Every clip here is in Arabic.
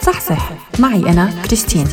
صح معي أنا كريستين.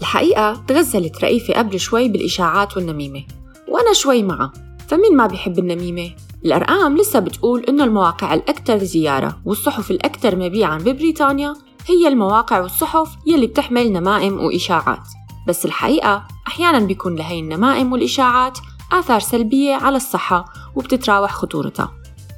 الحقيقة تغزلت رئيفة قبل شوي بالإشاعات والنميمة وأنا شوي معها. فمين ما بيحب النميمة؟ الأرقام لسه بتقول إنه المواقع الأكثر زيارة والصحف الأكثر مبيعاً ببريطانيا هي المواقع والصحف يلي بتحمل نمائم وإشاعات. بس الحقيقة أحياناً بيكون لهي النمائم والإشاعات آثار سلبية على الصحة وبتتراوح خطورتها.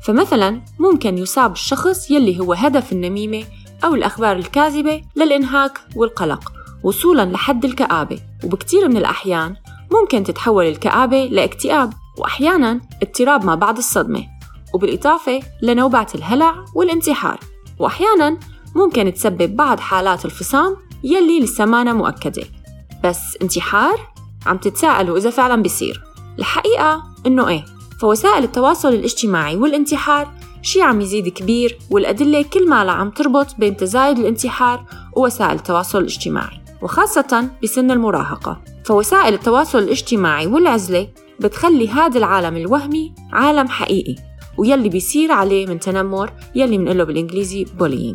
فمثلاً ممكن يصاب الشخص يلي هو هدف النميمة أو الأخبار الكاذبة للإنهاك والقلق وصولاً لحد الكآبة. وبكتير من الأحيان ممكن تتحول الكآبة لإكتئاب. وأحياناً اضطراب ما بعد الصدمة وبالإضافة لنوبات الهلع والانتحار. وأحياناً ممكن تسبب بعض حالات الفصام يلي لسه مانا مؤكدة. بس انتحار؟ عم تتساءلوا إذا فعلاً بيصير. الحقيقة إنه إيه؟ فوسائل التواصل الاجتماعي والانتحار شي عم يزيد كبير والأدلة كل ما عم تربط بين تزايد الانتحار ووسائل التواصل الاجتماعي وخاصة بسن المراهقة. فوسائل التواصل الاجتماعي والعزلة بتخلي هذا العالم الوهمي عالم حقيقي ويلي بيصير عليه من تنمر يلي منقله بالإنجليزي بوليين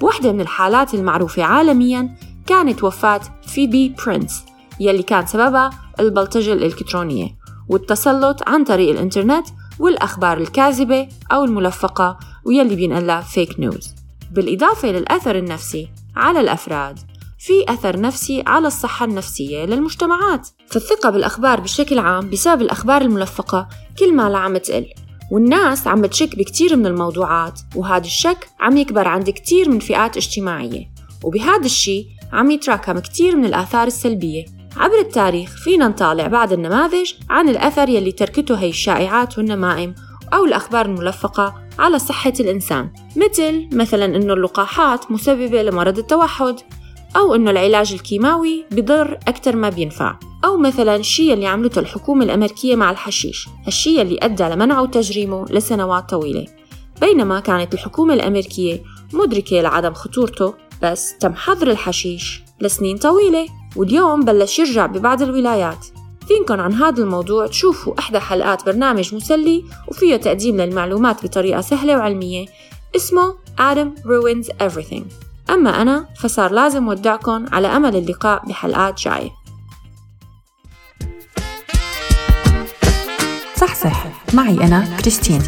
بوحدة من الحالات المعروفة عالمياً كانت وفاة فيبي برينس يلي كان سببها البلطجة الإلكترونية والتسلط عن طريق الإنترنت والأخبار الكاذبة أو الملفقة ويلي بينقلها فيك نيوز بالإضافة للأثر النفسي على الأفراد. في أثر نفسي على الصحة النفسية للمجتمعات. فالثقة بالأخبار بشكل عام بسبب الأخبار الملفقة كل ما عم تقل. والناس عم تشك بكتير من الموضوعات وهذا الشك عم يكبر عند كتير من فئات اجتماعية. وبهذا الشي عم يتراكم كتير من الآثار السلبية. عبر التاريخ فينا نطالع بعض النماذج عن الأثر يلي تركته هي الشائعات والنمائم أو الأخبار الملفقة على صحة الإنسان. مثل مثلا أنه اللقاحات مسببة لمرض التوحد. أو إنه العلاج الكيماوي بضر أكثر ما بينفع. أو مثلا الشيء اللي عملته الحكومة الأمريكية مع الحشيش الشيء اللي أدى لمنعه وتجريمه لسنوات طويلة. بينما كانت الحكومة الأمريكية مدركة لعدم خطورته بس تم حظر الحشيش لسنين طويلة واليوم بلش يرجع ببعض الولايات. فينكن عن هذا الموضوع تشوفوا إحدى حلقات برنامج مسلي وفيه تقديم للمعلومات بطريقة سهلة وعلمية اسمه Adam Ruins Everything. أما أنا فصار لازم ودعكم على أمل اللقاء بحلقات جاية صح صح معي أنا كريستين.